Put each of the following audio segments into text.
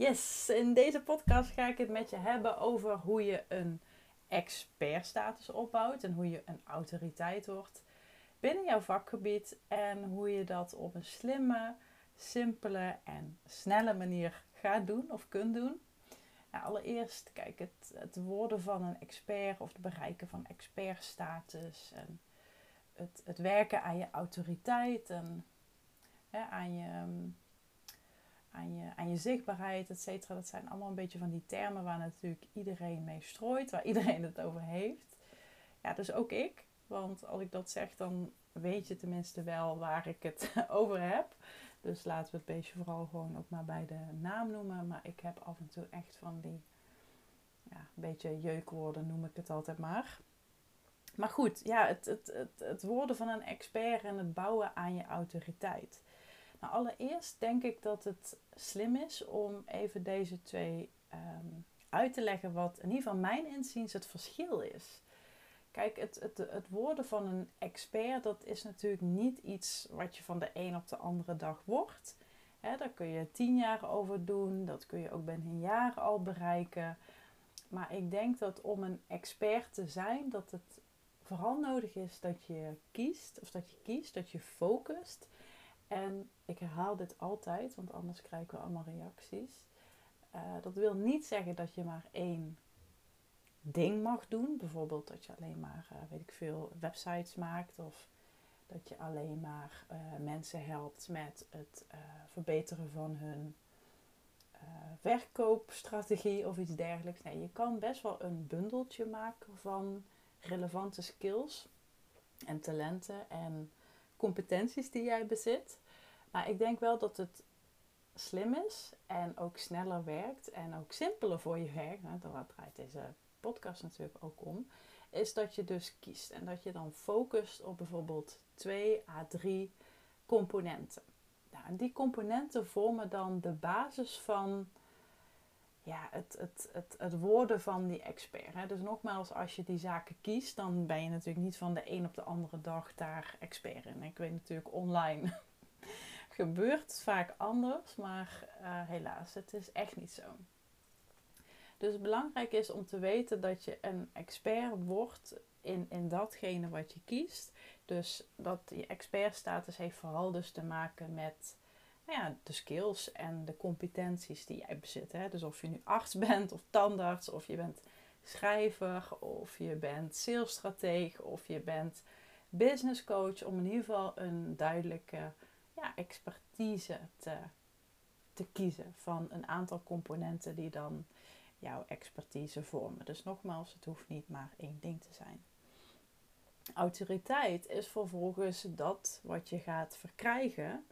Yes, in deze podcast ga ik het met je hebben over hoe je een expertstatus opbouwt en hoe je een autoriteit wordt binnen jouw vakgebied en hoe je dat op een slimme, simpele en snelle manier gaat doen of kunt doen. Nou, allereerst, kijk, het, het worden van een expert of het bereiken van expertstatus en het, het werken aan je autoriteit en aan, je, aan, je, aan je zichtbaarheid, et cetera. Dat zijn allemaal een beetje van die termen waar natuurlijk iedereen mee strooit, waar iedereen het over heeft. Ja, dus ook ik. Want als ik dat zeg, dan weet je tenminste wel waar ik het over heb. Dus laten we het beestje vooral gewoon ook maar bij de naam noemen. Maar ik heb af en toe echt van die ja, een beetje jeukwoorden, noem ik het altijd maar. Maar goed, ja, het, het, het, het worden van een expert en het bouwen aan je autoriteit. Nou, allereerst denk ik dat het slim is om even deze twee ehm, uit te leggen wat in ieder geval mijn inziens het verschil is. Kijk, het, het, het worden van een expert, dat is natuurlijk niet iets wat je van de een op de andere dag wordt. Daar kun je tien jaar over doen, dat kun je ook binnen een jaar al bereiken. Maar ik denk dat om een expert te zijn, dat het vooral nodig is dat je kiest, of dat je kiest, dat je focust. En ik herhaal dit altijd, want anders krijgen we allemaal reacties. Uh, dat wil niet zeggen dat je maar één ding mag doen. Bijvoorbeeld dat je alleen maar, uh, weet ik veel, websites maakt of dat je alleen maar uh, mensen helpt met het verbeteren van hun verkoopstrategie of iets dergelijks. Nee, je kan best wel een bundeltje maken van relevante skills en talenten en competenties die jij bezit. Maar ik denk wel dat het slim is en ook sneller werkt en ook simpeler voor je werkt. Nou, daar draait deze podcast natuurlijk ook om, is dat je dus kiest en dat je dan focust op bijvoorbeeld twee à drie componenten. Nou, en die componenten vormen dan de basis van ja, het, het, het, het worden van die expert. Hè. Dus nogmaals, als je die zaken kiest, dan ben je natuurlijk niet van de een op de andere dag daar expert in. Ik weet natuurlijk online gebeurt vaak anders, maar uh, helaas, het is echt niet zo. Dus belangrijk is om te weten dat je een expert wordt in, in datgene wat je kiest. Dus dat die expertstatus heeft vooral dus te maken met nou ja, de skills en de competenties die jij bezit. Hè? Dus of je nu arts bent of tandarts, of je bent schrijver, of je bent salesstratege, of je bent business coach, om in ieder geval een duidelijke ja, expertise te, te kiezen van een aantal componenten die dan jouw expertise vormen. Dus nogmaals, het hoeft niet maar één ding te zijn. Autoriteit is vervolgens dat wat je gaat verkrijgen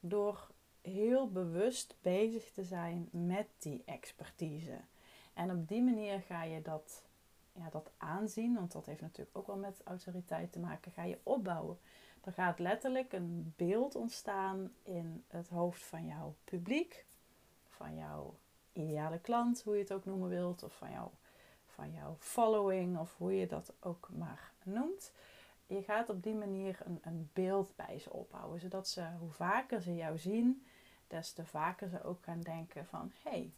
door heel bewust bezig te zijn met die expertise. En op die manier ga je dat, ja, dat aanzien, want dat heeft natuurlijk ook wel met autoriteit te maken, ga je opbouwen. Er gaat letterlijk een beeld ontstaan in het hoofd van jouw publiek, van jouw ideale klant, hoe je het ook noemen wilt, of van, jou, van jouw following, of hoe je dat ook maar noemt. Je gaat op die manier een, een beeld bij ze opbouwen, zodat ze, hoe vaker ze jou zien, des te vaker ze ook gaan denken van, hé, hey,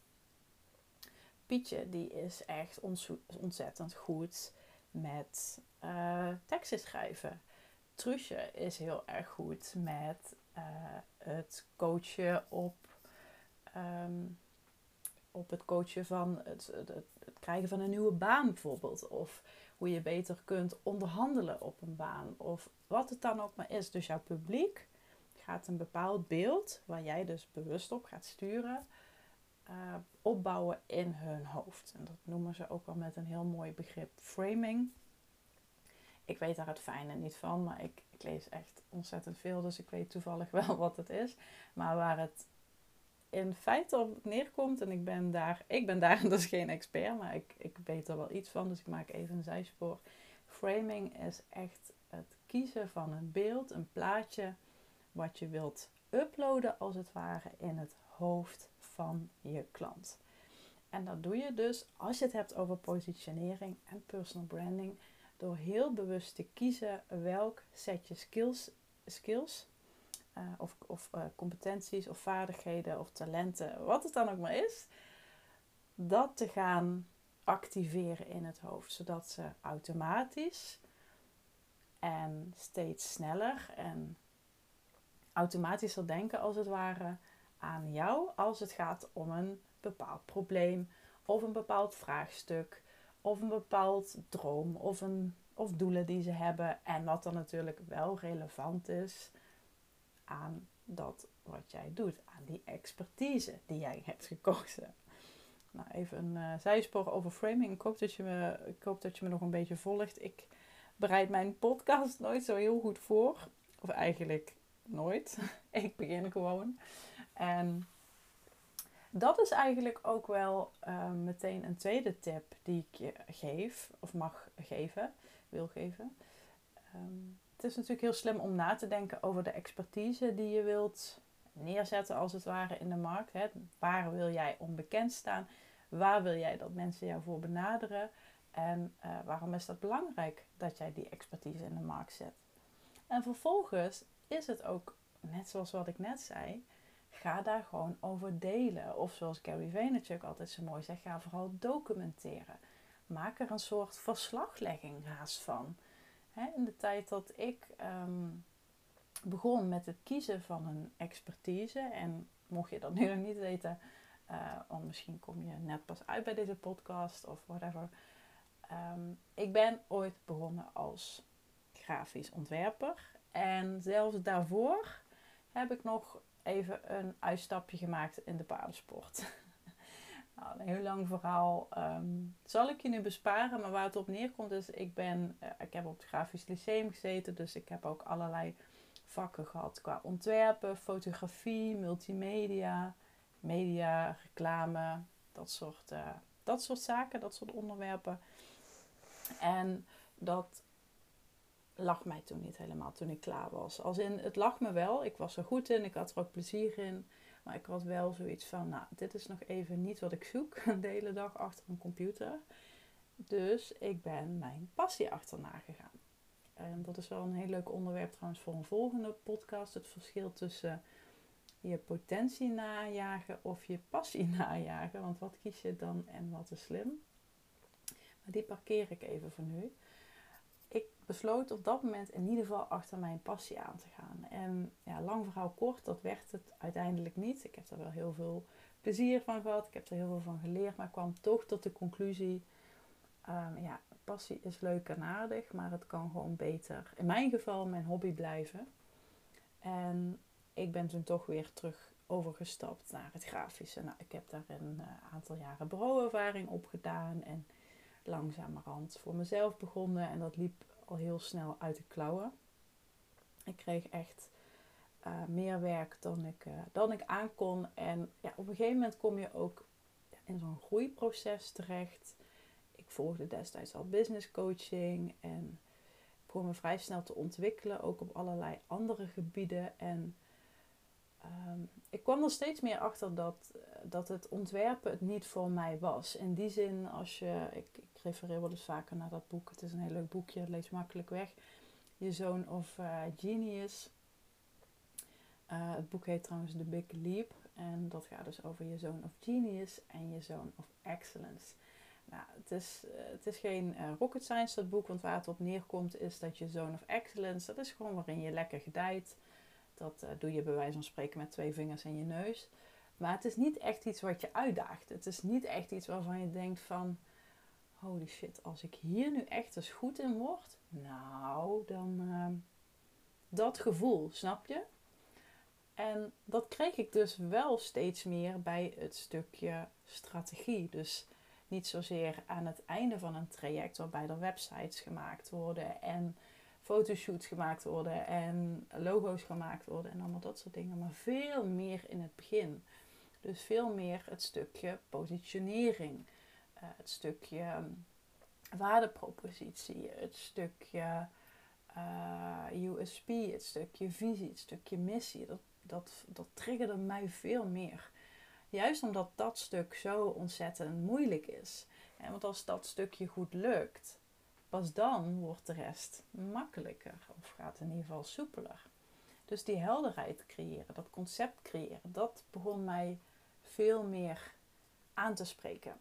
Pietje die is echt ontzettend goed met uh, teksten schrijven. Trusje is heel erg goed met uh, het coachen op um, op het coachen van het, het, krijgen van een nieuwe baan bijvoorbeeld. Of hoe je beter kunt onderhandelen op een baan. Of wat het dan ook maar is. Dus jouw publiek gaat een bepaald beeld, waar jij dus bewust op gaat sturen, uh, opbouwen in hun hoofd. En dat noemen ze ook wel met een heel mooi begrip framing. Ik weet daar het fijne niet van, maar ik, ik lees echt ontzettend veel, dus ik weet toevallig wel wat het is. Maar waar het in feite op neerkomt, en ik ben daar, ik ben daar dus geen expert, maar ik, ik weet er wel iets van, dus ik maak even een zijspoor. Framing is echt het kiezen van een beeld, een plaatje, wat je wilt uploaden als het ware in het hoofd van je klant. En dat doe je dus als je het hebt over positionering en personal branding, door heel bewust te kiezen welk setje skills, skills uh, of, of uh, competenties of vaardigheden of talenten, wat het dan ook maar is, dat te gaan activeren in het hoofd, zodat ze automatisch en steeds sneller en automatischer denken als het ware aan jou als het gaat om een bepaald probleem of een bepaald vraagstuk of een bepaald droom of, een, of doelen die ze hebben en wat dan natuurlijk wel relevant is aan dat wat jij doet, aan die expertise die jij hebt gekozen. Nou, even een uh, zijspoor over framing. Ik hoop, dat je me, ik hoop dat je me nog een beetje volgt. Ik bereid mijn podcast nooit zo heel goed voor. Of eigenlijk nooit. ik begin gewoon. En dat is eigenlijk ook wel uh, meteen een tweede tip die ik je geef, of mag geven, wil geven. Um, het is natuurlijk heel slim om na te denken over de expertise die je wilt neerzetten, als het ware, in de markt. Hè. Waar wil jij onbekend staan? Waar wil jij dat mensen jou voor benaderen? En uh, waarom is dat belangrijk dat jij die expertise in de markt zet? En vervolgens is het ook, net zoals wat ik net zei, ga daar gewoon over delen. Of zoals Gary Vaynerchuk altijd zo mooi zegt, ga vooral documenteren. Maak er een soort verslaglegging haast van. in de tijd dat ik ehm, begon met het kiezen van een expertise, en mocht je dat nu nog niet weten, uh, misschien kom je net pas uit bij deze podcast of whatever. Ehm, ik ben ooit begonnen als grafisch ontwerper. En zelfs daarvoor heb ik nog even een uitstapje gemaakt in de paardensport. nou, een heel lang verhaal ehm, zal ik je nu besparen. Maar waar het op neerkomt is, ik, ben, uh, ik heb op het grafisch lyceum gezeten. Dus ik heb ook allerlei vakken gehad qua ontwerpen, fotografie, multimedia, media, reclame. Dat soort, uh, dat soort zaken, dat soort onderwerpen. En dat lag mij toen niet helemaal toen ik klaar was. Als in, het lag me wel. Ik was er goed in. Ik had er ook plezier in. Maar ik had wel zoiets van, nou, dit is nog even niet wat ik zoek. De hele dag achter een computer. Dus ik ben mijn passie achterna gegaan. En dat is wel een heel leuk onderwerp trouwens voor een volgende podcast. Het verschil tussen je potentie najagen of je passie najagen. Want wat kies je dan en wat is slim? Maar die parkeer ik even voor nu besloot op dat moment in ieder geval achter mijn passie aan te gaan. En ja, lang verhaal kort, dat werd het uiteindelijk niet. Ik heb er wel heel veel plezier van gehad. Ik heb er heel veel van geleerd. Maar kwam toch tot de conclusie: um, ja, passie is leuk en aardig, maar het kan gewoon beter. In mijn geval mijn hobby blijven. En ik ben toen toch weer terug overgestapt naar het grafische. Nou, ik heb daar een uh, aantal jaren bureauervaring opgedaan en langzamerhand voor mezelf begonnen. En dat liep al heel snel uit de klauwen. Ik kreeg echt uh, meer werk dan ik, uh, dan ik aankon. En ja, op een gegeven moment kom je ook in zo'n groeiproces terecht. Ik volgde destijds al business coaching en begon me vrij snel te ontwikkelen, ook op allerlei andere gebieden. En um, ik kwam er steeds meer achter dat, dat het ontwerpen het niet voor mij was. In die zin, als je, ik refereer wel eens vaker naar dat boek. Het is een heel leuk boekje, lees makkelijk weg. Je Zoon of uh, Genius. Uh, het boek heet trouwens The Big Leap. En dat gaat dus over je zoon of genius en je zoon of excellence. Nou, het is, uh, het is geen rocket science dat boek, want waar het op neerkomt is dat je zoon of excellence, dat is gewoon waarin je lekker gedijt. Dat doe je bij wijze van spreken met twee vingers in je neus. Maar het is niet echt iets wat je uitdaagt. Het is niet echt iets waarvan je denkt van holy shit, als ik hier nu echt eens goed in word, nou, dan uh, dat gevoel, snap je? En dat kreeg ik dus wel steeds meer bij het stukje strategie. Dus niet zozeer aan het einde van een traject waarbij er websites gemaakt worden en fotoshoots gemaakt worden en logo's gemaakt worden en allemaal dat soort dingen, maar veel meer in het begin. Dus veel meer het stukje positionering, het stukje um, waardepropositie, het stukje eh, USP, het stukje visie, het stukje missie. Dat, dat, dat triggerde mij veel meer. Juist omdat dat stuk zo ontzettend moeilijk is. En want als dat stukje goed lukt, pas dan wordt de rest makkelijker. Of gaat in ieder geval soepeler. Dus die helderheid creëren, dat concept creëren, dat begon mij veel meer aan te spreken.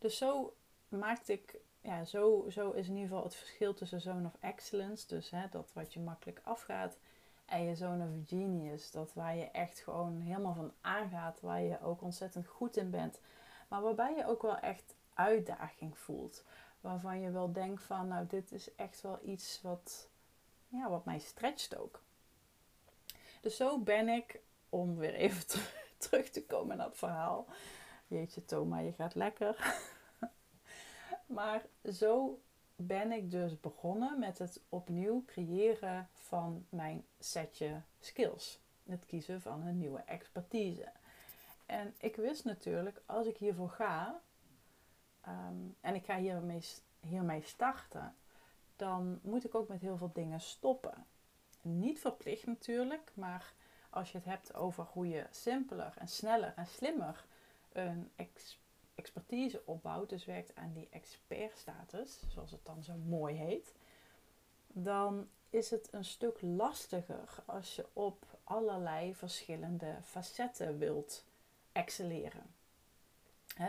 Dus zo maakte ik, ja, zo, zo is in ieder geval het verschil tussen Zone of Excellence, dus hè, dat wat je makkelijk afgaat, en je Zone of Genius, dat waar je echt gewoon helemaal van aangaat, waar je ook ontzettend goed in bent, maar waarbij je ook wel echt uitdaging voelt. Waarvan je wel denkt van, nou dit is echt wel iets wat, ja, wat mij stretcht ook. Dus zo ben ik, om weer even terug te komen naar het verhaal. Jeetje Thomas, je gaat lekker. maar zo ben ik dus begonnen met het opnieuw creëren van mijn setje skills. Het kiezen van een nieuwe expertise. En ik wist natuurlijk, als ik hiervoor ga, ehm, en ik ga hiermee, hiermee starten, dan moet ik ook met heel veel dingen stoppen. Niet verplicht natuurlijk, maar als je het hebt over hoe je simpeler en sneller en slimmer een expertise opbouwt, dus werkt aan die expertstatus, zoals het dan zo mooi heet, dan is het een stuk lastiger als je op allerlei verschillende facetten wilt excelleren.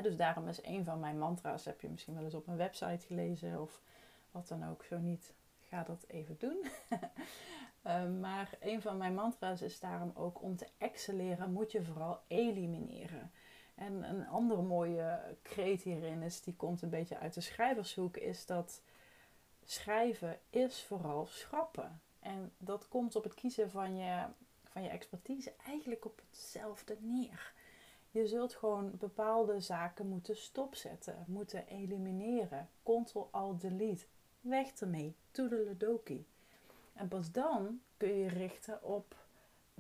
dus daarom is een van mijn mantra's, heb je misschien wel eens op mijn website gelezen of wat dan ook, zo niet, ga dat even doen. uh, maar een van mijn mantra's is daarom ook om te excelleren moet je vooral elimineren. En een andere mooie kreet hierin is, die komt een beetje uit de schrijvershoek, is dat schrijven is vooral schrappen. En dat komt op het kiezen van je, van je expertise eigenlijk op hetzelfde neer. Je zult gewoon bepaalde zaken moeten stopzetten, moeten elimineren. Ctrl-Alt-Delete. Weg ermee. Toedeledokie. En pas dan kun je richten op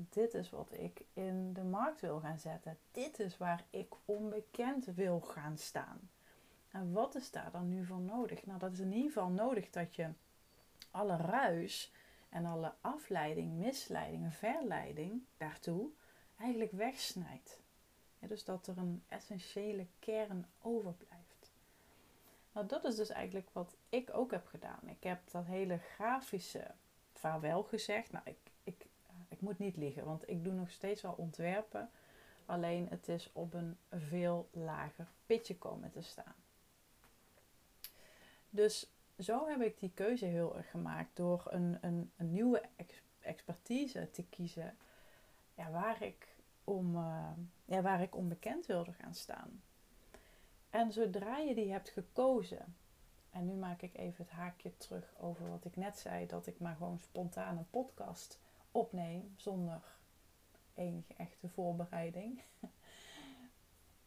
dit is wat ik in de markt wil gaan zetten. Dit is waar ik onbekend wil gaan staan. En wat is daar dan nu voor nodig? Nou, dat is in ieder geval nodig dat je alle ruis en alle afleiding, misleiding verleiding daartoe eigenlijk wegsnijdt. dus dat er een essentiële kern overblijft. Nou, dat is dus eigenlijk wat ik ook heb gedaan. Ik heb dat hele grafische vaarwel gezegd. Nou, ik, moet niet liegen, want ik doe nog steeds wel ontwerpen. Alleen het is op een veel lager pitje komen te staan. Dus zo heb ik die keuze heel erg gemaakt door een, een, een nieuwe expertise te kiezen ja, waar, ik om, uh, ja, waar ik onbekend wilde gaan staan. En zodra je die hebt gekozen, en nu maak ik even het haakje terug over wat ik net zei, dat ik maar gewoon spontaan een podcast opneem zonder enige echte voorbereiding.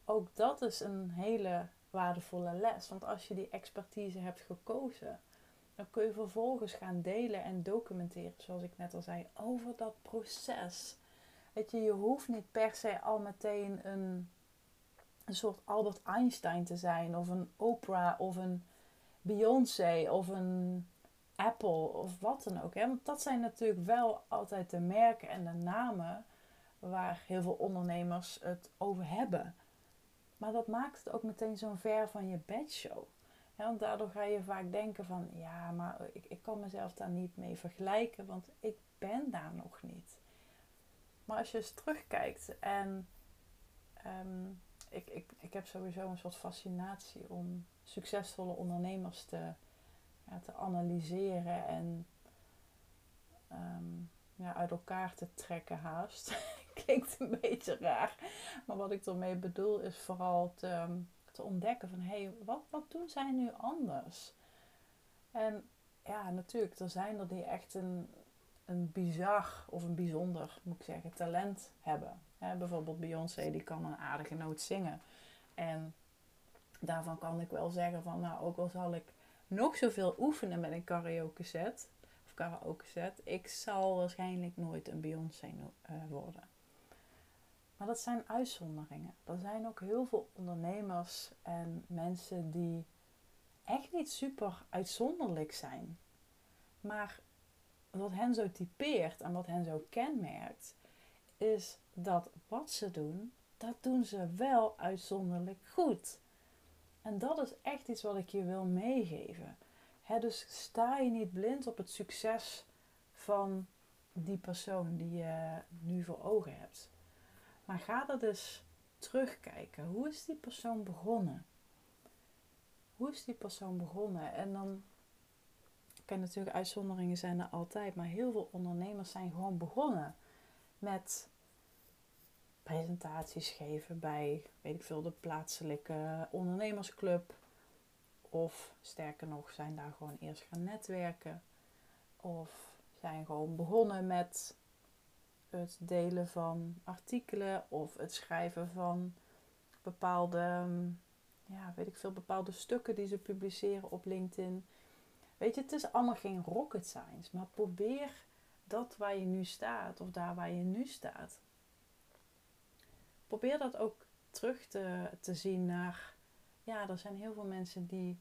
Ook dat is een hele waardevolle les. Want als je die expertise hebt gekozen, dan kun je vervolgens gaan delen en documenteren, zoals ik net al zei, over dat proces. Weet je, je hoeft niet per se al meteen een, een soort Albert Einstein te zijn, of een Oprah, of een Beyoncé, of een Apple, of wat dan ook. Hè? Want dat zijn natuurlijk wel altijd de merken en de namen waar heel veel ondernemers het over hebben. Maar dat maakt het ook meteen zo'n ver van je bedshow. Ja, want daardoor ga je vaak denken van, ja, maar ik, ik kan mezelf daar niet mee vergelijken, want ik ben daar nog niet. Maar als je eens terugkijkt en ehm, ik, ik, ik heb sowieso een soort fascinatie om succesvolle ondernemers te, te analyseren en ehm, ja, uit elkaar te trekken haast. Klinkt een beetje raar. Maar wat ik ermee bedoel is vooral te, te ontdekken van... hé, hey, wat, wat doen zij nu anders? En ja, natuurlijk, er zijn er die echt een, een bizar of een bijzonder, moet ik zeggen, talent hebben. bijvoorbeeld Beyoncé, die kan een aardige noot zingen. En daarvan kan ik wel zeggen van, nou, ook al zal ik nog zoveel oefenen met een karaoke set, of karaoke set, ik zal waarschijnlijk nooit een Beyoncé uh, worden. Maar dat zijn uitzonderingen. Er zijn ook heel veel ondernemers en mensen die echt niet super uitzonderlijk zijn. Maar wat hen zo typeert en wat hen zo kenmerkt, is dat wat ze doen, dat doen ze wel uitzonderlijk goed. En dat is echt iets wat ik je wil meegeven. dus sta je niet blind op het succes van die persoon die je nu voor ogen hebt. Maar ga er dus terugkijken. Hoe is die persoon begonnen? Hoe is die persoon begonnen? En dan kan natuurlijk uitzonderingen zijn er altijd, maar heel veel ondernemers zijn gewoon begonnen met presentaties geven bij, weet ik veel, de plaatselijke ondernemersclub. Of sterker nog, zijn daar gewoon eerst gaan netwerken. Of zijn gewoon begonnen met het delen van artikelen of het schrijven van bepaalde, ja, weet ik veel, bepaalde stukken die ze publiceren op LinkedIn. Weet je, het is allemaal geen rocket science, maar probeer dat waar je nu staat of daar waar je nu staat. Probeer dat ook terug te, te zien naar, ja, er zijn heel veel mensen die,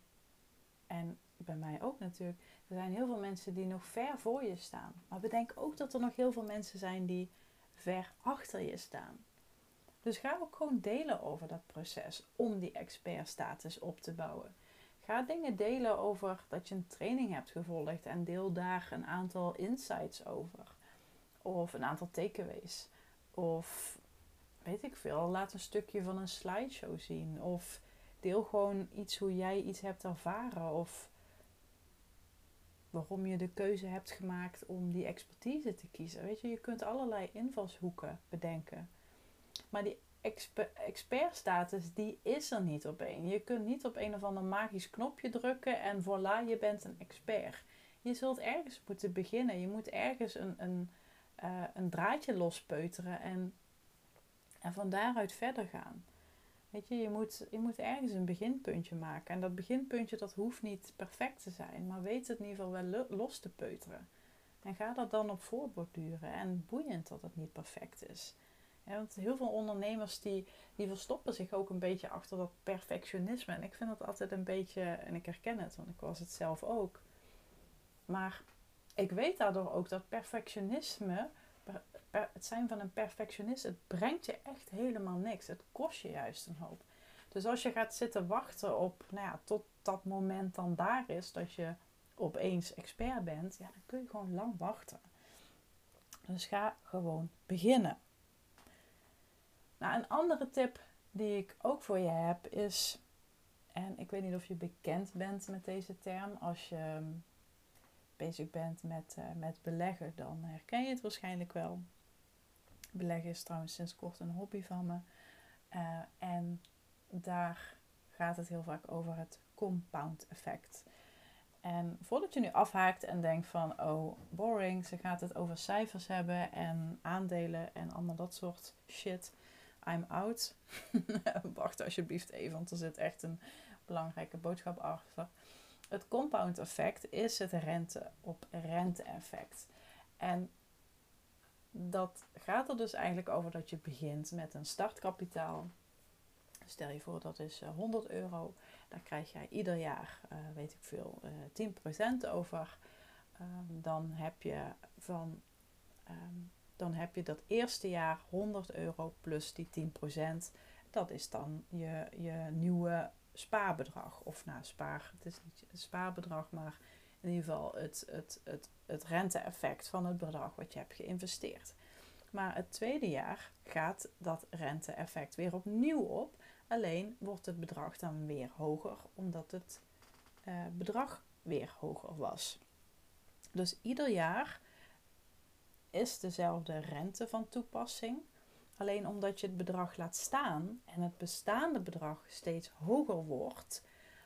en bij mij ook natuurlijk, er zijn heel veel mensen die nog ver voor je staan. Maar bedenk ook dat er nog heel veel mensen zijn die ver achter je staan. Dus ga ook gewoon delen over dat proces om die expertstatus op te bouwen. Ga dingen delen over dat je een training hebt gevolgd en deel daar een aantal insights over. Of een aantal takeaways. Of weet ik veel, laat een stukje van een slideshow zien. Of deel gewoon iets hoe jij iets hebt ervaren. Of waarom je de keuze hebt gemaakt om die expertise te kiezen. Weet je, je kunt allerlei invalshoeken bedenken. Maar die exper expertstatus, die is er niet op één. Je kunt niet op een of ander magisch knopje drukken en voilà, je bent een expert. Je zult ergens moeten beginnen. Je moet ergens een, een, uh, een draadje lospeuteren en, en van daaruit verder gaan. Weet je, je moet, je moet ergens een beginpuntje maken. En dat beginpuntje, dat hoeft niet perfect te zijn. Maar weet het in ieder geval wel los te peuteren. En ga dat dan op voorborduren. En boeiend dat het niet perfect is. want heel veel ondernemers die, die verstoppen zich ook een beetje achter dat perfectionisme. En ik vind dat altijd een beetje, en ik herken het, want ik was het zelf ook. Maar ik weet daardoor ook dat perfectionisme het zijn van een perfectionist, het brengt je echt helemaal niks. Het kost je juist een hoop. Dus als je gaat zitten wachten op, nou ja, tot dat moment dan daar is, dat je opeens expert bent, ja, dan kun je gewoon lang wachten. Dus ga gewoon beginnen. Nou, een andere tip die ik ook voor je heb is, en ik weet niet of je bekend bent met deze term, als je bezig bent met, uh, met beleggen, dan herken je het waarschijnlijk wel. Beleggen is trouwens sinds kort een hobby van me. Uh, en daar gaat het heel vaak over het compound effect. En voordat je nu afhaakt en denkt van, oh, boring, ze gaat het over cijfers hebben en aandelen en allemaal dat soort shit. I'm out. Wacht alsjeblieft even, want er zit echt een belangrijke boodschap achter. Het compound effect is het rente op rente effect. En dat gaat er dus eigenlijk over dat je begint met een startkapitaal. Stel je voor dat is 100 eh, euro. Daar krijg jij ieder jaar, uh, weet ik veel, uh, eh, 10% over. Um, dan heb je van um, dan heb je dat eerste jaar 100 euro plus die 10%. Dat is dan je, je nieuwe spaarbedrag. Of nou, spaar, het is niet spaarbedrag, maar in ieder geval het, het, het, het rente-effect van het bedrag wat je hebt geïnvesteerd. Maar het tweede jaar gaat dat rente-effect weer opnieuw op. Alleen wordt het bedrag dan weer hoger, omdat het uh, bedrag weer hoger was. Dus ieder jaar is dezelfde rente van toepassing. Alleen omdat je het bedrag laat staan en het bestaande bedrag steeds hoger wordt,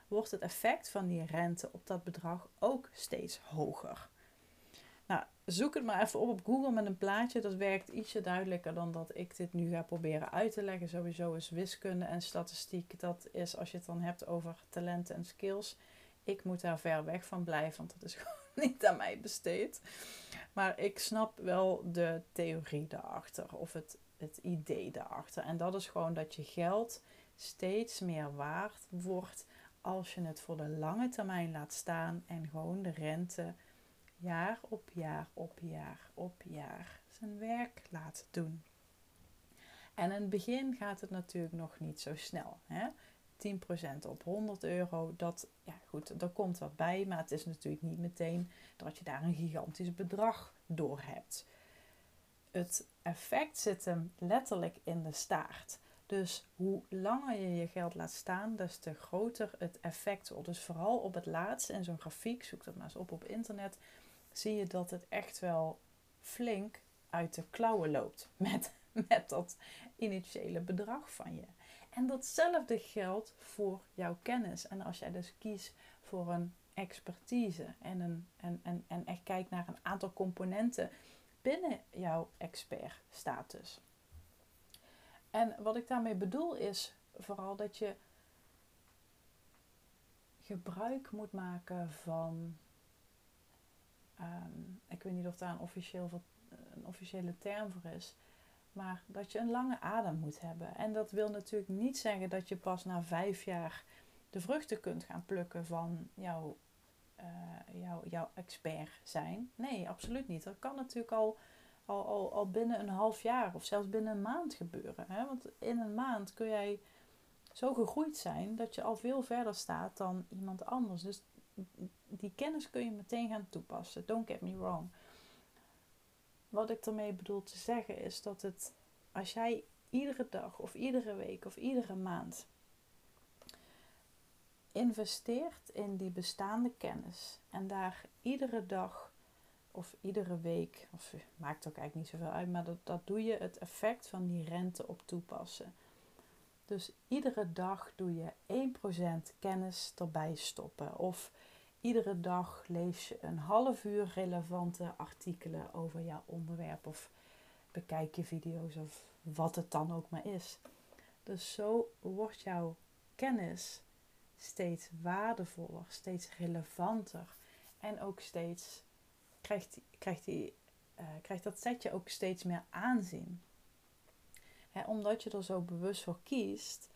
wordt het effect van die rente op dat bedrag ook steeds hoger. Nou, zoek het maar even op op Google met een plaatje. Dat werkt ietsje duidelijker dan dat ik dit nu ga proberen uit te leggen. Sowieso is wiskunde en statistiek. Dat is als je het dan hebt over talenten en skills. Ik moet daar ver weg van blijven, want dat is gewoon niet aan mij besteed. Maar ik snap wel de theorie daarachter. Of het het idee daarachter. En dat is gewoon dat je geld steeds meer waard wordt als je het voor de lange termijn laat staan en gewoon de rente jaar op jaar op jaar op jaar zijn werk laat doen. En in het begin gaat het natuurlijk nog niet zo snel. Hè? 10% op 100 euro, dat, ja goed, er komt wat bij, maar het is natuurlijk niet meteen dat je daar een gigantisch bedrag door hebt. Het effect zit hem letterlijk in de staart. Dus hoe langer je je geld laat staan, des te groter het effect. Dus vooral op het laatste in zo'n grafiek, zoek dat maar eens op op internet, zie je dat het echt wel flink uit de klauwen loopt met, met dat initiële bedrag van je. En datzelfde geldt voor jouw kennis. En als jij dus kiest voor een expertise en, een, en, en, en echt kijkt naar een aantal componenten binnen jouw expertstatus. En wat ik daarmee bedoel is vooral dat je gebruik moet maken van. Ehm, ik weet niet of daar een, officieel, een officiële term voor is. Maar dat je een lange adem moet hebben. En dat wil natuurlijk niet zeggen dat je pas na vijf jaar de vruchten kunt gaan plukken van jouw, uh, jouw, jouw expert zijn. Nee, absoluut niet. Dat kan natuurlijk al, al, al, al binnen een half jaar of zelfs binnen een maand gebeuren. Hè? Want in een maand kun jij zo gegroeid zijn dat je al veel verder staat dan iemand anders. Dus die kennis kun je meteen gaan toepassen. Don't get me wrong. Wat ik ermee bedoel te zeggen is dat het, als jij iedere dag of iedere week of iedere maand investeert in die bestaande kennis en daar iedere dag of iedere week, of maakt ook eigenlijk niet zoveel uit, maar dat, dat doe je het effect van die rente op toepassen. Dus iedere dag doe je 1% kennis erbij stoppen. Of Iedere dag lees je een half uur relevante artikelen over jouw onderwerp of bekijk je video's of wat het dan ook maar is. Dus zo wordt jouw kennis steeds waardevoller, steeds relevanter en ook steeds krijgt, krijgt, die, uh, krijgt dat setje ook steeds meer aanzien. omdat je er zo bewust voor kiest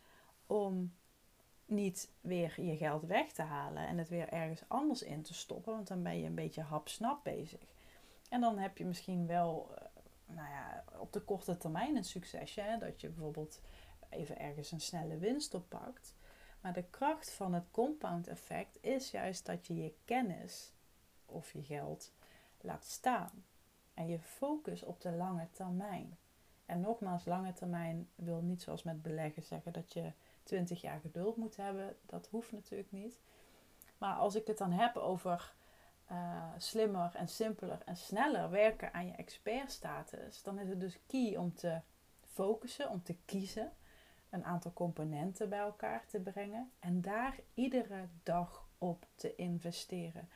om niet weer je geld weg te halen en het weer ergens anders in te stoppen, want dan ben je een beetje hapsnap bezig. En dan heb je misschien wel, eh, nou ja, op de korte termijn een succesje, hè, dat je bijvoorbeeld even ergens een snelle winst oppakt. Maar de kracht van het compound effect is juist dat je je kennis of je geld laat staan. En je focus op de lange termijn. En nogmaals, lange termijn wil niet zoals met beleggen zeggen dat je 20 jaar geduld moet hebben. Dat hoeft natuurlijk niet. Maar als ik het dan heb over uh, slimmer en simpeler en sneller werken aan je expertstatus, dan is het dus key om te focussen, om te kiezen, een aantal componenten bij elkaar te brengen en daar iedere dag op te investeren.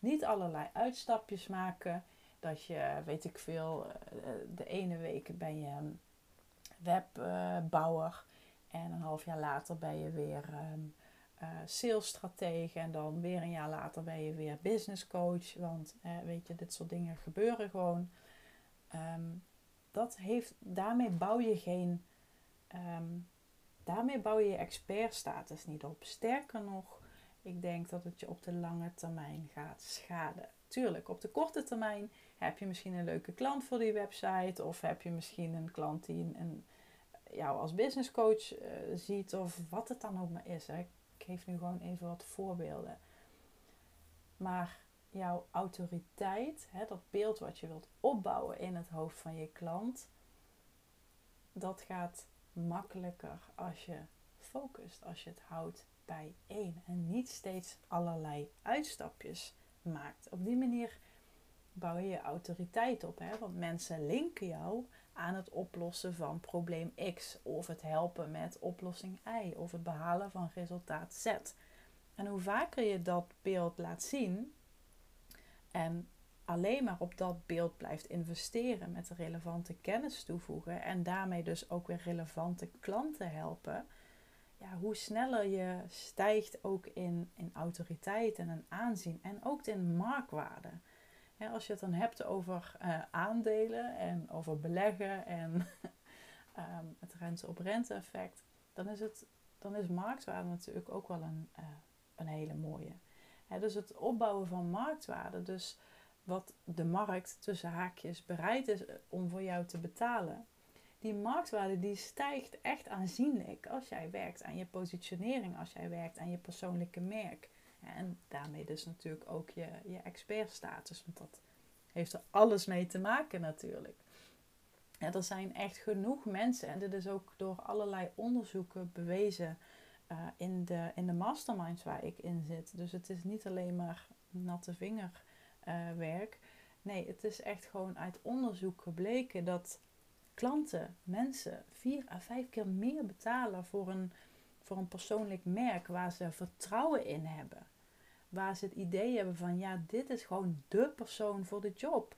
Niet allerlei uitstapjes maken. Dat je, weet ik veel, eh, de ene week ben je webbouwer en een half jaar later ben je weer um, uh, salesstratege. En dan weer een jaar later ben je weer business coach. Want weet je, dit soort dingen gebeuren gewoon. Ehm, dat heeft, daarmee bouw je geen. Daarmee bouw je je expertstatus niet op. Sterker nog, ik denk dat het je op de lange termijn gaat schaden. Tuurlijk, op de korte termijn heb je misschien een leuke klant voor die website. Of heb je misschien een klant die een, jou als business coach uh, ziet of wat het dan ook maar is. Hè. Ik geef nu gewoon even wat voorbeelden. Maar jouw autoriteit, hè, dat beeld wat je wilt opbouwen in het hoofd van je klant, dat gaat makkelijker als je focust, als je het houdt bij één en niet steeds allerlei uitstapjes maakt. Op die manier bouw je je autoriteit op, hè? want mensen linken jou aan het oplossen van probleem X of het helpen met oplossing Y of het behalen van resultaat Z. En hoe vaker je dat beeld laat zien en alleen maar op dat beeld blijft investeren met relevante kennis toevoegen en daarmee dus ook weer relevante klanten helpen, ja, hoe sneller je stijgt ook in, in autoriteit en in aanzien en ook in marktwaarde als je het dan hebt over uh, aandelen en over beleggen en ehm, het rente op rente effect, dan is, het, dan is marktwaarde natuurlijk ook wel een, uh, een hele mooie. dus het opbouwen van marktwaarde, dus wat de markt tussen haakjes bereid is eh, om voor jou te betalen. Die marktwaarde die stijgt echt aanzienlijk als jij werkt aan je positionering, als jij werkt aan je persoonlijke merk. En daarmee dus natuurlijk ook je, je expertstatus, want dat heeft er alles mee te maken natuurlijk. Ja, er zijn echt genoeg mensen, en dit is ook door allerlei onderzoeken bewezen uh, in, de, in de masterminds waar ik in zit. Dus het is niet alleen maar natte vingerwerk. Nee, het is echt gewoon uit onderzoek gebleken dat klanten, mensen, vier à vijf keer meer betalen voor een, voor een persoonlijk merk waar ze vertrouwen in hebben. Waar ze het idee hebben van ja, dit is gewoon de persoon voor de job.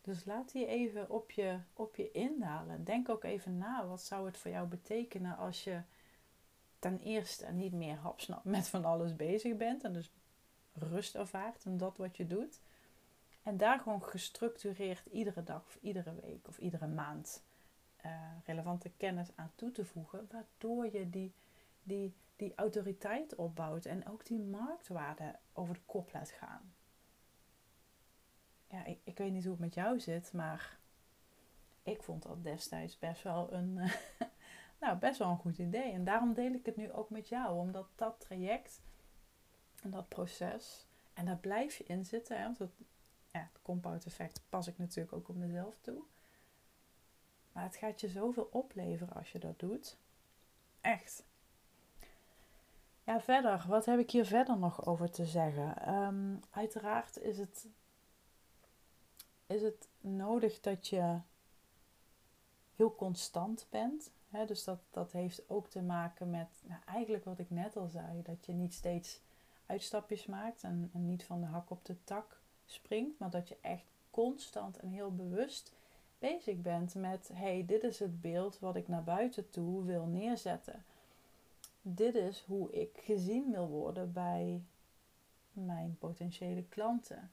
Dus laat die even op je, op je indalen. Denk ook even na, wat zou het voor jou betekenen als je ten eerste niet meer hapsnap met van alles bezig bent. En dus rust ervaart in dat wat je doet. En daar gewoon gestructureerd iedere dag of iedere week of iedere maand uh, relevante kennis aan toe te voegen. Waardoor je die, die, die autoriteit opbouwt en ook die marktwaarde over de kop laat gaan ja, ik, ik weet niet hoe het met jou zit, maar ik vond dat destijds best wel een, nou, best wel een goed idee. En daarom deel ik het nu ook met jou, omdat dat traject en dat proces, en daar blijf je in zitten, hè, want ja, het compound effect pas ik natuurlijk ook op mezelf toe. Maar het gaat je zoveel opleveren als je dat doet. Echt. Ja, verder, wat heb ik hier verder nog over te zeggen? Um, uiteraard is het is het nodig dat je heel constant bent. Hè? Dus dat, dat heeft ook te maken met nou, eigenlijk wat ik net al zei. Dat je niet steeds uitstapjes maakt en niet van de hak op de tak springt. Maar dat je echt constant en heel bewust bezig bent met: hey, dit is het beeld wat ik naar buiten toe wil neerzetten. Dit is hoe ik gezien wil worden bij mijn potentiële klanten.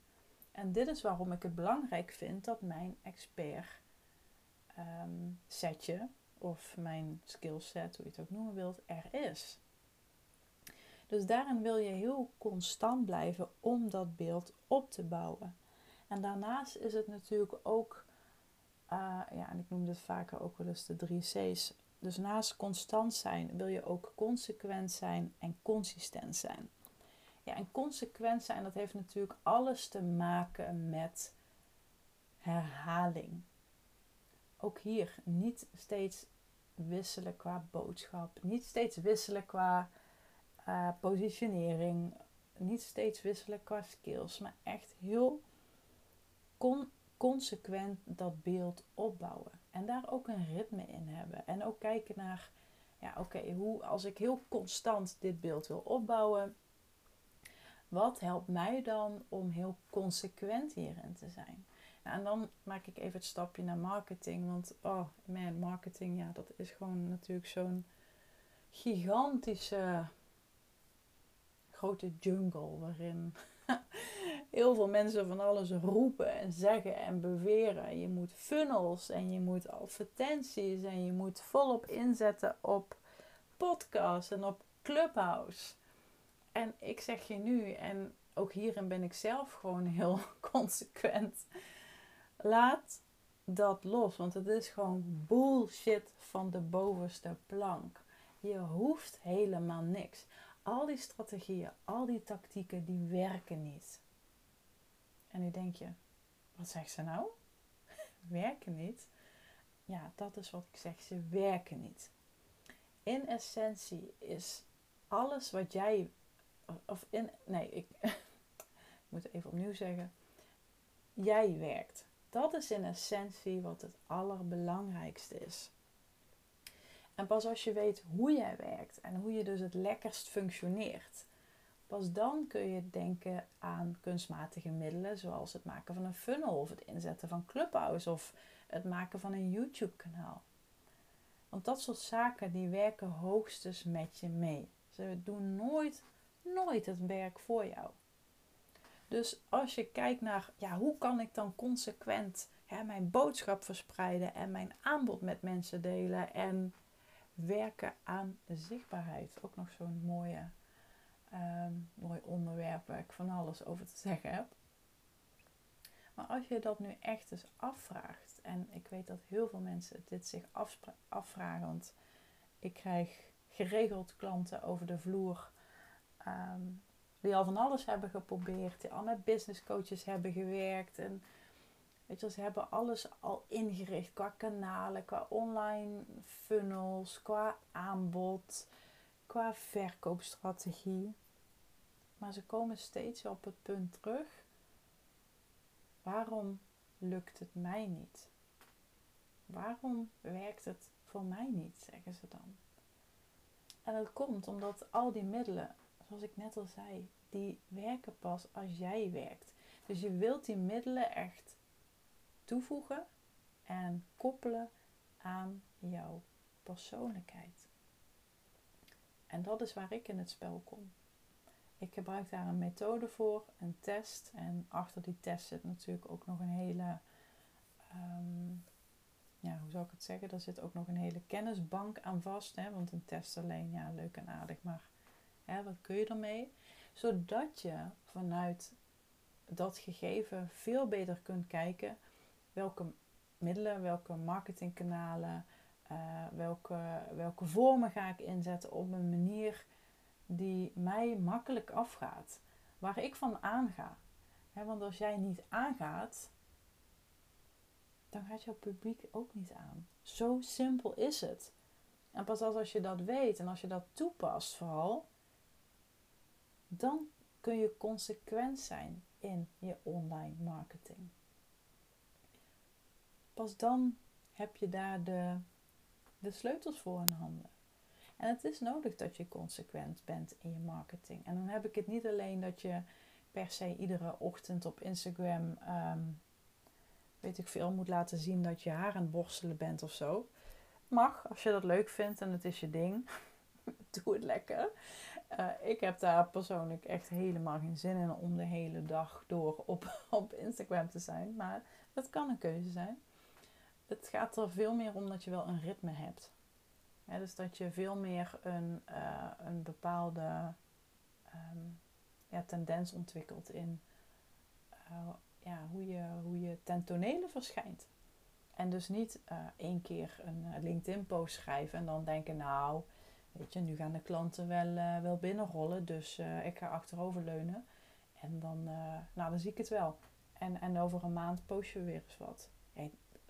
En dit is waarom ik het belangrijk vind dat mijn expert ehm, setje of mijn skillset, hoe je het ook noemen wilt, er is. Dus daarin wil je heel constant blijven om dat beeld op te bouwen. En daarnaast is het natuurlijk ook, uh, ja, en ik noem dit vaker ook wel eens de drie C's. Dus naast constant zijn wil je ook consequent zijn en consistent zijn. Ja, en consequent zijn, dat heeft natuurlijk alles te maken met herhaling. Ook hier niet steeds wisselen qua boodschap, niet steeds wisselen qua uh, positionering, niet steeds wisselen qua skills, maar echt heel consequent dat beeld opbouwen. En daar ook een ritme in hebben. En ook kijken naar, ja oké, hoe als ik heel constant dit beeld wil opbouwen, wat helpt mij dan om heel consequent hierin te zijn? En dan maak ik even het stapje naar marketing. Want oh man, marketing, ja, dat is gewoon natuurlijk zo'n gigantische grote jungle waarin heel veel mensen van alles roepen en zeggen en beweren. Je moet funnels en je moet advertenties en je moet volop inzetten op podcasts en op Clubhouse. En ik zeg je nu, en ook hierin ben ik zelf gewoon heel consequent. Laat dat los, want het is gewoon bullshit van de bovenste plank. Je hoeft helemaal niks. Al die strategieën, al die tactieken, die werken niet. En nu denk je, wat zegt ze nou? werken niet? Ja, dat is wat ik zeg, ze werken niet. In essentie is alles wat jij of in, nee, ik, ik moet even opnieuw zeggen. Jij werkt. Dat is in essentie wat het allerbelangrijkste is. En pas als je weet hoe jij werkt en hoe je dus het lekkerst functioneert, pas dan kun je denken aan kunstmatige middelen zoals het maken van een funnel of het inzetten van Clubhouse of het maken van een YouTube-kanaal. Want dat soort zaken die werken hoogstens met je mee. Ze doen nooit nooit het werk voor jou. Dus als je kijkt naar ja, hoe kan ik dan consequent hè, mijn boodschap verspreiden en mijn aanbod met mensen delen en werken aan zichtbaarheid. Ook nog zo'n mooie, ehm, mooi onderwerp waar ik van alles over te zeggen heb. Maar als je dat nu echt eens afvraagt, en ik weet dat heel veel mensen dit zich afvragen, want ik krijg geregeld klanten over de vloer ehm, die al van alles hebben geprobeerd, die al met business coaches hebben gewerkt en weet je, ze hebben alles al ingericht qua kanalen, qua online funnels, qua aanbod, qua verkoopstrategie. Maar ze komen steeds op het punt terug Waarom lukt het mij niet? Waarom werkt het voor mij niet, zeggen ze dan. En dat komt omdat al die middelen, zoals ik net al zei, die werken pas als jij werkt. Dus je wilt die middelen echt toevoegen en koppelen aan jouw persoonlijkheid. En dat is waar ik in het spel kom. Ik gebruik daar een methode voor, een test. En achter die test zit natuurlijk ook nog een hele, ehm, ja, hoe zou ik het zeggen? Er zit ook nog een hele kennisbank aan vast. Hè? Want een test alleen, ja, leuk en aardig, maar hè, wat kun je ermee? Zodat je vanuit dat gegeven veel beter kunt kijken welke middelen, welke marketingkanalen, uh, welke, welke vormen ga ik inzetten op een manier die mij makkelijk afgaat. Waar ik van aanga. want als jij niet aangaat, dan gaat jouw publiek ook niet aan. Zo simpel is het. En pas als je dat weet en als je dat toepast vooral, dan kun je consequent zijn in je online marketing. Pas dan heb je daar de, de sleutels voor in handen. En het is nodig dat je consequent bent in je marketing. En dan heb ik het niet alleen dat je per se iedere ochtend op Instagram, ehm, weet ik veel, moet laten zien dat je haar aan het borstelen bent of zo. Mag, als je dat leuk vindt en het is je ding. Doe het lekker. Uh, ik heb daar persoonlijk echt helemaal geen zin in om de hele dag door op, op Instagram te zijn. Maar dat kan een keuze zijn. Het gaat er veel meer om dat je wel een ritme hebt dus dat je veel meer een, uh, een bepaalde um, ja, tendens ontwikkelt in uh, ja, hoe, je, hoe je ten tonele verschijnt. En dus niet uh, één keer een LinkedIn-post schrijven en dan denken, nou, weet je, nu gaan de klanten wel, wel binnenrollen, dus ik ga achteroverleunen. En dan, nou, dan zie ik het wel. En, en over een maand post je weer eens wat.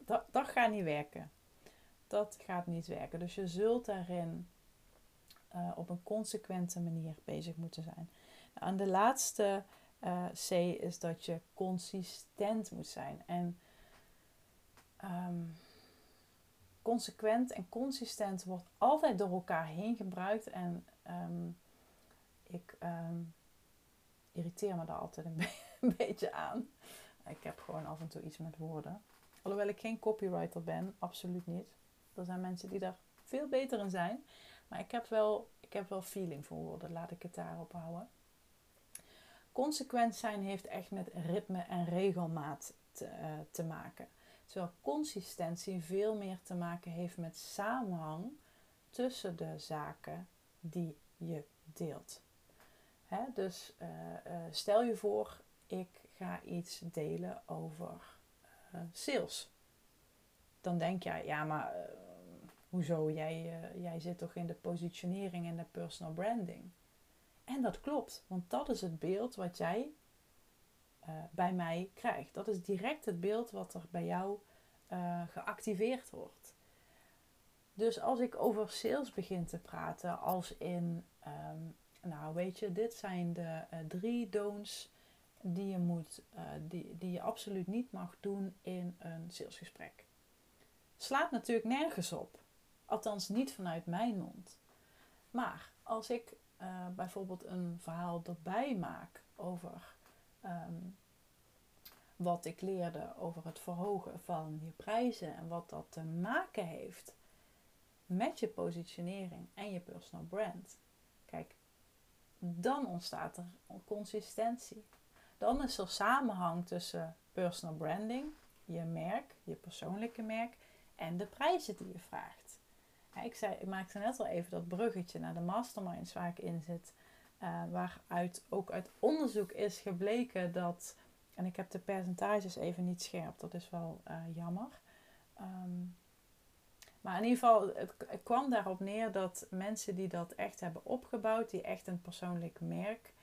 Dat, dat gaat niet werken dat gaat niet werken. Dus je zult daarin uh, op een consequente manier bezig moeten zijn. Nou, en de laatste uh, C is dat je consistent moet zijn. En um, consequent en consistent wordt altijd door elkaar heen gebruikt. En um, ik um, irriteer me daar altijd een beetje aan. Ik heb gewoon af en toe iets met woorden. Alhoewel ik geen copywriter ben, absoluut niet. Er zijn mensen die daar veel beter in zijn. Maar ik heb wel, ik heb wel feeling voor woorden. Laat ik het daarop houden. Consequent zijn heeft echt met ritme en regelmaat te, uh, te maken. Terwijl consistentie veel meer te maken heeft met samenhang tussen de zaken die je deelt. Hè? Dus uh, uh, stel je voor, ik ga iets delen over sales. Dan denk je, ja, maar hoezo, jij, uh, jij zit toch in de positionering en de personal branding. En dat klopt, want dat is het beeld wat jij uh, bij mij krijgt. Dat is direct het beeld wat er bij jou uh, geactiveerd wordt. Dus als ik over sales begin te praten, als in, um, nou weet je, dit zijn de drie don'ts die je, moet, die, die je absoluut niet mag doen in een salesgesprek. Slaat natuurlijk nergens op. Althans, niet vanuit mijn mond. Maar als ik uh, bijvoorbeeld een verhaal erbij maak over um, wat ik leerde over het verhogen van je prijzen en wat dat te maken heeft met je positionering en je personal brand. Kijk, dan ontstaat er consistentie. Dan is er samenhang tussen personal branding je merk, je persoonlijke merk en de prijzen die je vraagt. ik, zei, ik maakte net al even dat bruggetje naar de masterminds waar ik in zit. Uh, waaruit ook uit onderzoek is gebleken dat, en ik heb de percentages even niet scherp, dat is wel uh, jammer. Um, maar in ieder geval, het, kwam daarop neer dat mensen die dat echt hebben opgebouwd, die echt een persoonlijk merk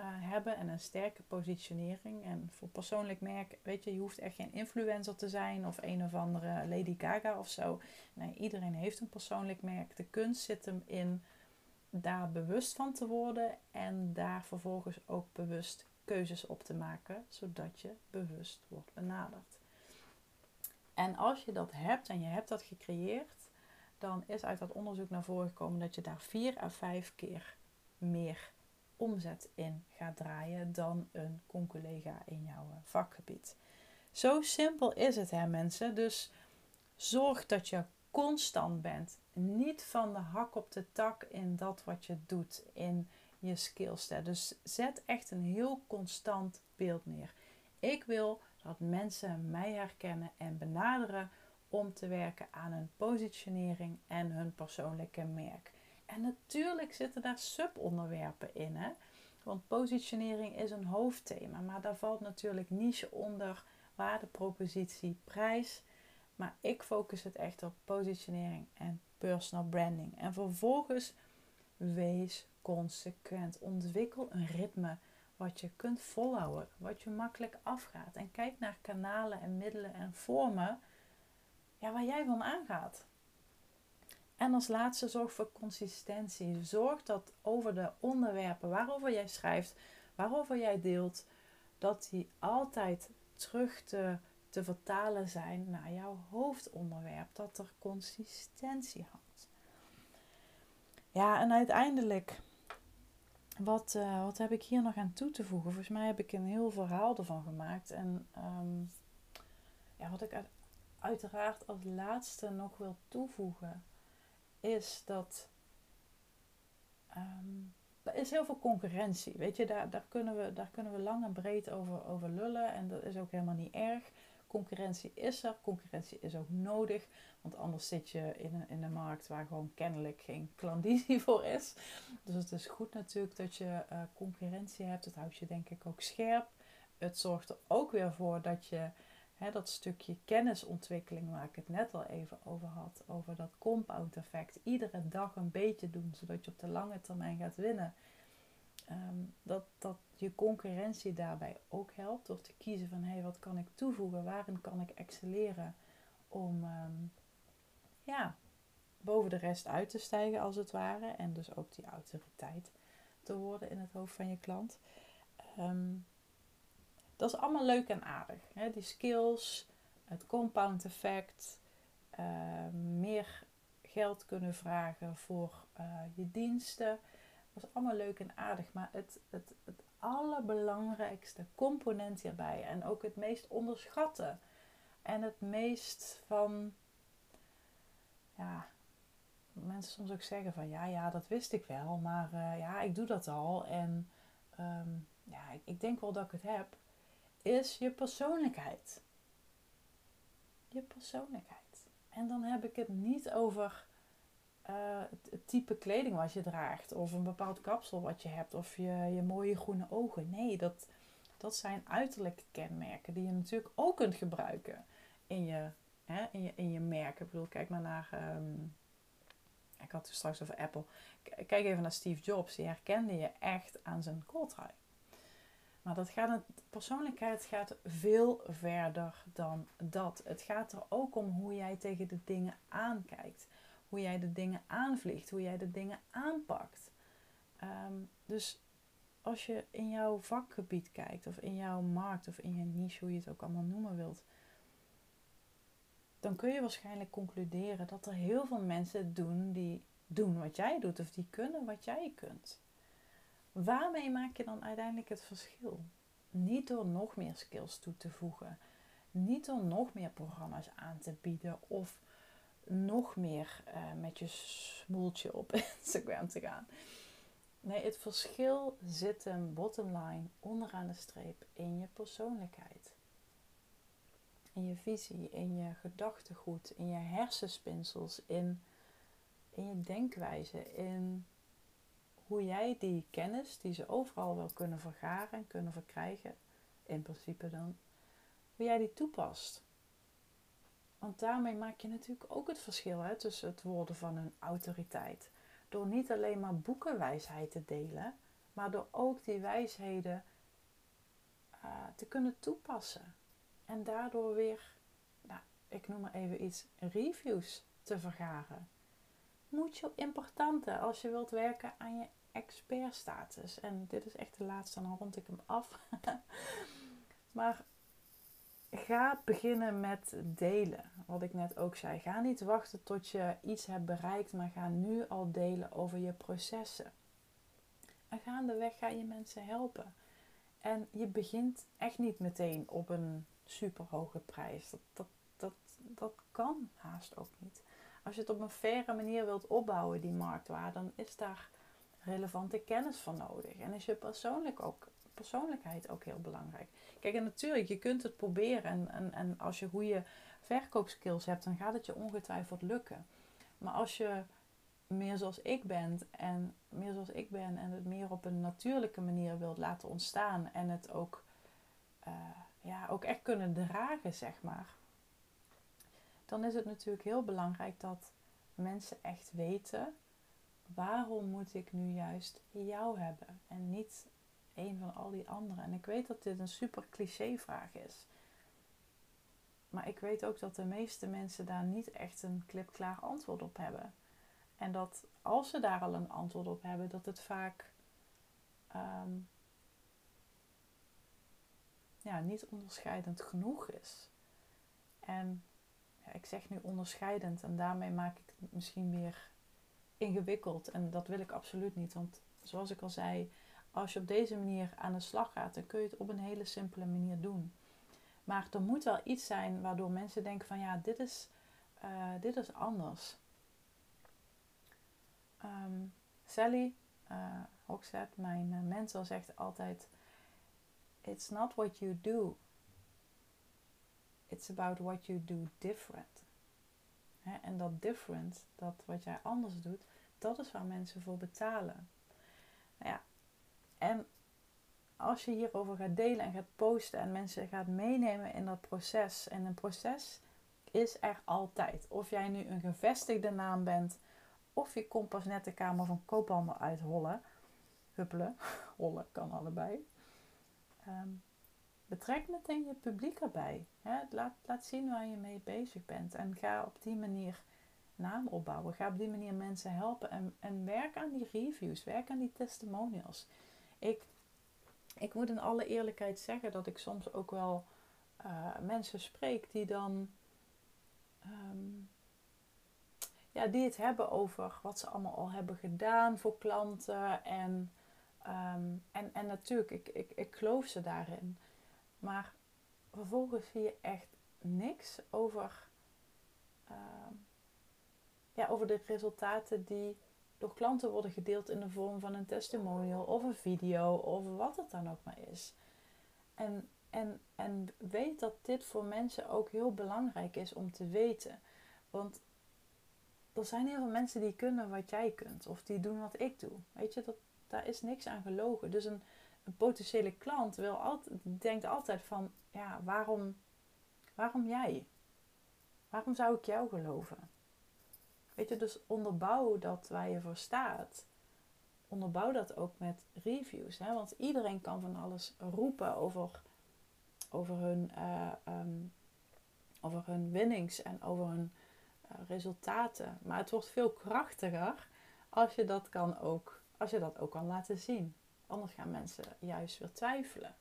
uh, hebben en een sterke positionering. En voor persoonlijk merk, weet je, je hoeft echt geen influencer te zijn of een of andere Lady Gaga of zo. Nee, iedereen heeft een persoonlijk merk. De kunst zit hem in daar bewust van te worden en daar vervolgens ook bewust keuzes op te maken, zodat je bewust wordt benaderd. En als je dat hebt en je hebt dat gecreëerd, dan is uit dat onderzoek naar voren gekomen dat je daar vier à vijf keer meer omzet in gaat draaien dan een conculega in jouw eh, vakgebied. Zo simpel is het, hè, mensen. Dus zorg dat je constant bent. Niet van de hak op de tak in dat wat je doet, in je skillset. Dus zet echt een heel constant beeld neer. Ik wil dat mensen mij herkennen en benaderen om te werken aan hun positionering en hun persoonlijke merk. En natuurlijk zitten daar subonderwerpen in. Hè? Want positionering is een hoofdthema, maar daar valt natuurlijk niche onder, waardepropositie, prijs. Maar ik focus het echt op positionering en personal branding. En vervolgens wees consequent. Ontwikkel een ritme wat je kunt volhouden, wat je makkelijk afgaat. En kijk naar kanalen en middelen en vormen ja, waar jij van aangaat. En als laatste zorg voor consistentie. Zorg dat over de onderwerpen waarover jij schrijft, waarover jij deelt, dat die altijd terug te, te vertalen zijn naar jouw hoofdonderwerp. Dat er consistentie hangt. Ja, en uiteindelijk wat, uh, wat heb ik hier nog aan toe te voegen? Volgens mij heb ik een heel verhaal ervan gemaakt. En um, ja, wat ik uiteraard als laatste nog wil toevoegen, is dat um, er is heel veel concurrentie. Weet je, daar, daar, kunnen we, daar kunnen we lang en breed over, over lullen. En dat is ook helemaal niet erg. Concurrentie is er, concurrentie is ook nodig. Want anders zit je in een, in een markt waar gewoon kennelijk geen klandizie voor is. Dus het is goed natuurlijk dat je uh, concurrentie hebt. Het houdt je denk ik ook scherp. Het zorgt er ook weer voor dat je dat stukje kennisontwikkeling waar ik het net al even over had. Over dat compound effect. Iedere dag een beetje doen zodat je op de lange termijn gaat winnen. Ehm, dat, dat je concurrentie daarbij ook helpt door te kiezen van hé, hey, wat kan ik toevoegen, waarin kan ik excelleren om ehm, ja, boven de rest uit te stijgen als het ware en dus ook die autoriteit te worden in het hoofd van je klant. Ehm, dat is allemaal leuk en aardig. Hè? Die skills, het compound effect, meer geld kunnen vragen voor uh, je diensten dat is allemaal leuk en aardig. Maar het, het, het allerbelangrijkste component hierbij. En ook het meest onderschatte. En het meest van. Ja, mensen soms ook zeggen van ja, ja, dat wist ik wel. Maar uh, ja, ik doe dat al. En um, ja, ik, ik denk wel dat ik het heb. Is je persoonlijkheid. Je persoonlijkheid. En dan heb ik het niet over uh, het, type kleding wat je draagt, of een bepaald kapsel wat je hebt, of je, je mooie groene ogen. Nee, dat, dat zijn uiterlijke kenmerken die je natuurlijk ook kunt gebruiken in je, hè, in je, in je merk. Ik bedoel, kijk maar naar. Um, ik had het straks over Apple. Kijk even naar Steve Jobs. Die herkende je echt aan zijn kooltrui. Maar dat gaat, het, persoonlijkheid gaat veel verder dan dat. Het gaat er ook om hoe jij tegen de dingen aankijkt hoe jij de dingen aanvliegt, hoe jij de dingen aanpakt. Ehm, dus als je in jouw vakgebied kijkt, of in jouw markt, of in je niche, hoe je het ook allemaal noemen wilt, dan kun je waarschijnlijk concluderen dat er heel veel mensen doen die doen wat jij doet, of die kunnen wat jij kunt. Waarmee maak je dan uiteindelijk het verschil? Niet door nog meer skills toe te voegen, niet door nog meer programma's aan te bieden of nog meer uh, met je smoeltje op Instagram te gaan. Nee, het verschil zit hem bottom line onderaan de streep in je persoonlijkheid. in je visie, in je gedachtegoed, in je hersenspinsels, in, in je denkwijze, in hoe jij die kennis die ze overal wel kunnen vergaren en kunnen verkrijgen, in principe dan, hoe jij die toepast. Want daarmee maak je natuurlijk ook het verschil hè, tussen het worden van een autoriteit. Door niet alleen maar boekenwijsheid te delen, maar door ook die wijsheden uh, te kunnen toepassen. En daardoor weer, nou, ik noem maar even iets, reviews te vergaren. Mucho importante als je wilt werken aan je expertstatus. En dit is echt de laatste, dan rond ik hem af. maar ga beginnen met delen. Wat ik net ook zei. Ga niet wachten tot je iets hebt bereikt, maar ga nu al delen over je processen. En gaandeweg ga je mensen helpen. En je begint echt niet meteen op een super hoge prijs. Dat, dat, dat, dat kan haast ook niet. Als je het op een faire manier wilt opbouwen, die marktwaarde, dan is daar relevante kennis voor nodig. En is je persoonlijk ook, persoonlijkheid ook heel belangrijk. Kijk, en natuurlijk, je kunt het proberen. En, en, en als je goede verkoopskills hebt, dan gaat het je ongetwijfeld lukken. Maar als je meer zoals ik ben en meer zoals ik ben en het meer op een natuurlijke manier wilt laten ontstaan en het ook, uh, ja, ook echt kunnen dragen, zeg maar. Dan is het natuurlijk heel belangrijk dat mensen echt weten waarom moet ik nu juist jou hebben en niet een van al die anderen. En ik weet dat dit een super cliché vraag is. Maar ik weet ook dat de meeste mensen daar niet echt een klipklaar antwoord op hebben. En dat als ze daar al een antwoord op hebben, dat het vaak ehm, ja, niet onderscheidend genoeg is. En ja, ik zeg nu onderscheidend en daarmee maak ik het misschien weer ingewikkeld. En dat wil ik absoluut niet. Want zoals ik al zei, als je op deze manier aan de slag gaat, dan kun je het op een hele simpele manier doen. Maar er moet wel iets zijn waardoor mensen denken van ja, dit is, uh, dit is anders. Um, Sally uh, mijn uh, mentor, zegt altijd: It's not what you do, it's about what you do different. En dat different, dat wat jij anders doet, dat is waar mensen voor betalen. Nou ja, en als je hierover gaat delen en gaat posten en mensen gaat meenemen in dat proces. En een proces is er altijd. Of jij nu een gevestigde naam bent of je komt pas net de kamer van koophandel uithollen. Huppelen, hollen kan allebei. Um, betrek meteen je publiek erbij. Laat, laat zien waar je mee bezig bent. En ga op die manier naam opbouwen. Ga op die manier mensen helpen. En, en werk aan die reviews. Werk aan die testimonials. Ik, ik moet in alle eerlijkheid zeggen dat ik soms ook wel uh, mensen spreek die dan... Um, ja, die het hebben over wat ze allemaal al hebben gedaan voor klanten. En, um, en, en natuurlijk, ik, ik, ik geloof ze daarin. Maar vervolgens zie je echt niks over, uh, ja, over de resultaten die door klanten worden gedeeld in de vorm van een testimonial of een video of wat het dan ook maar is. En, en, en weet dat dit voor mensen ook heel belangrijk is om te weten. Want er zijn heel veel mensen die kunnen wat jij kunt. Of die doen wat ik doe. Weet je, dat, daar is niks aan gelogen. Dus een, potentiële klant wil altijd, denkt altijd van... Ja, waarom, waarom jij? Waarom zou ik jou geloven? Weet je, dus onderbouw dat waar je voor staat. Onderbouw dat ook met reviews. Hè? Want iedereen kan van alles roepen over, over, hun, uh, um, over hun winnings en over hun eh, resultaten. Maar het wordt veel krachtiger als je dat, kan ook, als je dat ook kan laten zien. Anders gaan mensen juist weer twijfelen.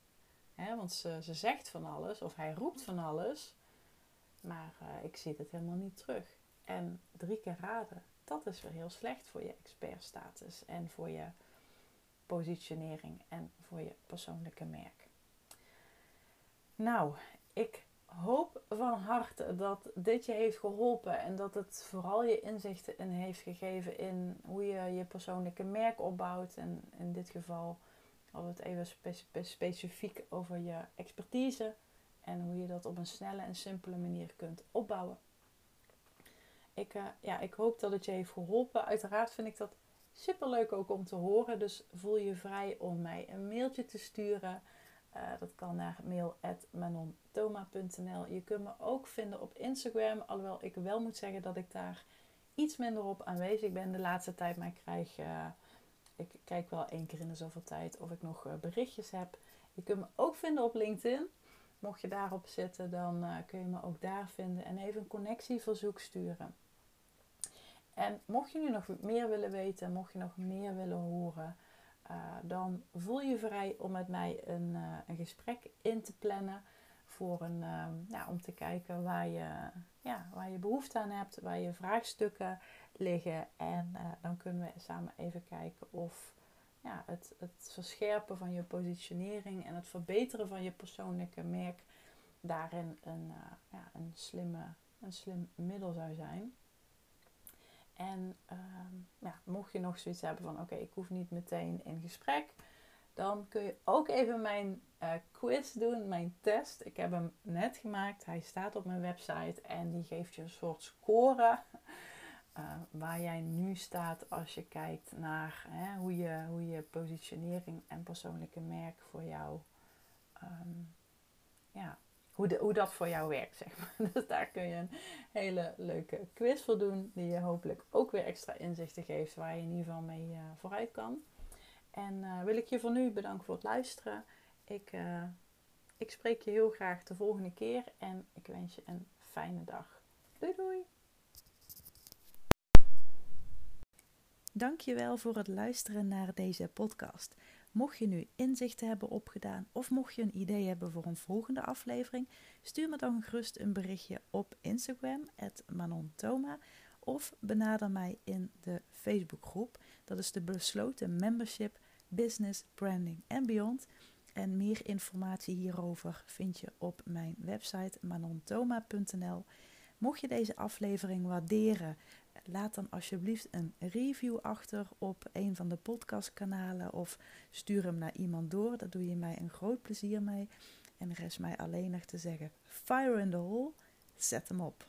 want ze, ze zegt van alles of hij roept van alles, maar uh, ik zie het helemaal niet terug. En drie keer raden, dat is weer heel slecht voor je expertstatus en voor je positionering en voor je persoonlijke merk. Nou, ik hoop van harte dat dit je heeft geholpen en dat het vooral je inzichten in heeft gegeven in hoe je je persoonlijke merk opbouwt. En in dit geval hadden het even specifiek over je expertise En hoe je dat op een snelle en simpele manier kunt opbouwen. Ik, uh, ja, ik hoop dat het je heeft geholpen. Uiteraard vind ik dat super leuk ook om te horen. Dus voel je vrij om mij een mailtje te sturen. Uh, dat kan naar Je kunt me ook vinden op Instagram. Alhoewel ik wel moet zeggen dat ik daar iets minder op aanwezig ben de laatste tijd. Maar ik krijg, uh, ik kijk wel één keer in de zoveel tijd of ik nog berichtjes heb. Je kunt me ook vinden op LinkedIn. Mocht je daarop zitten, dan uh, kun je me ook daar vinden en even een connectieverzoek sturen. En mocht je nu nog meer willen weten, mocht je nog meer willen horen, dan voel je vrij om met mij een, een gesprek in te plannen. Voor een, ja, om te kijken waar je, ja, waar je behoefte aan hebt, waar je vraagstukken liggen. En dan kunnen we samen even kijken of ja, het, het verscherpen van je positionering en het verbeteren van je persoonlijke merk daarin een, uh, ja, een, slimme, een slim middel zou zijn. En uh, ja, mocht je nog zoiets hebben van oké, ik hoef niet meteen in gesprek, dan kun je ook even mijn uh, quiz doen, mijn test. Ik heb hem net gemaakt, hij staat op mijn website en die geeft je een soort score uh, waar jij nu staat als je kijkt naar hè, hoe, je, hoe je positionering en persoonlijke merk voor jou, um, ja, hoe, hoe dat voor jou werkt, zeg maar. Dus daar kun je een hele leuke quiz voor doen, die je hopelijk ook weer extra inzichten geeft waar je in ieder geval mee uh, vooruit kan. En uh, wil ik je voor nu bedanken voor het luisteren. Ik, ik spreek je heel graag de volgende keer en ik wens je een fijne dag. Doei doei! Dankjewel voor het luisteren naar deze podcast. Mocht je nu inzichten hebben opgedaan of mocht je een idee hebben voor een volgende aflevering, stuur me dan gerust een berichtje op Instagram, @manontoma, of benader mij in de Facebookgroep. Dat is de besloten membership Business, Branding en Beyond. En meer informatie hierover vind je op mijn website manontoma.nl. Mocht je deze aflevering waarderen, laat dan alsjeblieft een review achter op een van de podcastkanalen of stuur hem naar iemand door. Daar doe je mij een groot plezier mee. En rest mij alleen nog te zeggen: Fire in the hole, zet hem op.